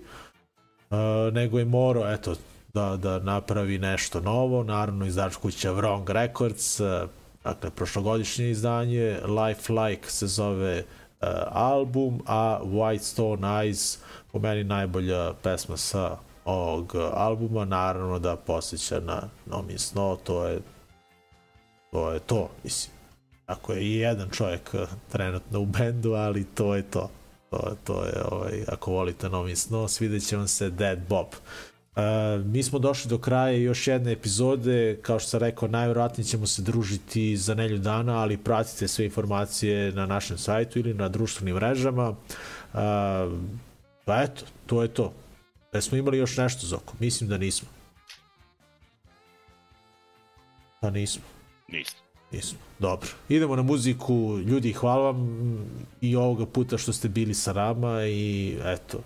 nego je morao eto da, da napravi nešto novo, naravno izdač kuća Wrong Records, dakle prošlogodišnje izdanje, Life Like se zove uh, album, a White Stone Eyes po meni najbolja pesma sa ovog albuma, naravno da posjeća na No Means No, to je to je to, mislim. Ako je i jedan čovjek uh, trenutno u bendu, ali to je to. To, to je, ovaj, ako volite No Means No, svidjet će vam se Dead Bob. Uh, mi smo došli do kraja još jedne epizode, kao što sam rekao, najvjerojatnije ćemo se družiti za nelju dana, ali pratite sve informacije na našem sajtu ili na društvenim mrežama. Uh, pa eto, to je to. Da smo imali još nešto, Zoko? Mislim da nismo. Pa nismo. Nisam. Nismo. Dobro. Idemo na muziku. Ljudi, hvala vam i ovoga puta što ste bili sa nama i eto,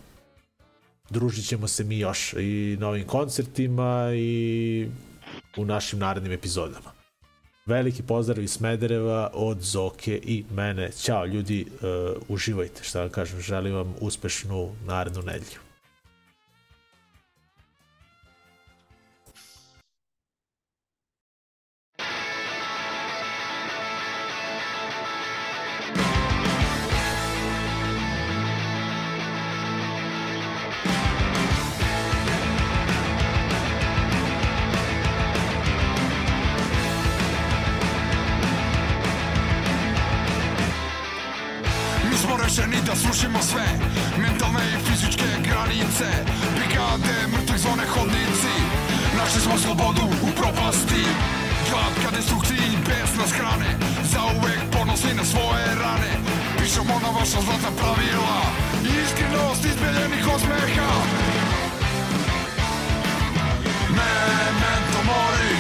družit ćemo se mi još i na ovim koncertima i u našim narednim epizodama. Veliki pozdrav iz Smedereva od Zoke i mene. Ćao ljudi, uh, uživajte, šta vam kažem, želim vam uspešnu narednu nedelju. Rešeni da srušimo sve Mentalne i fizičke granice. Brigade, mrtvih zone, hodnici. Našli smo slobodu u propasti. Glad ka destrukciji bez nas hrane Zauvek ponosni na svoje rane. Pišemo na vaša zlatna pravila. Iskrenost izbeljenih osmeha. Memento mori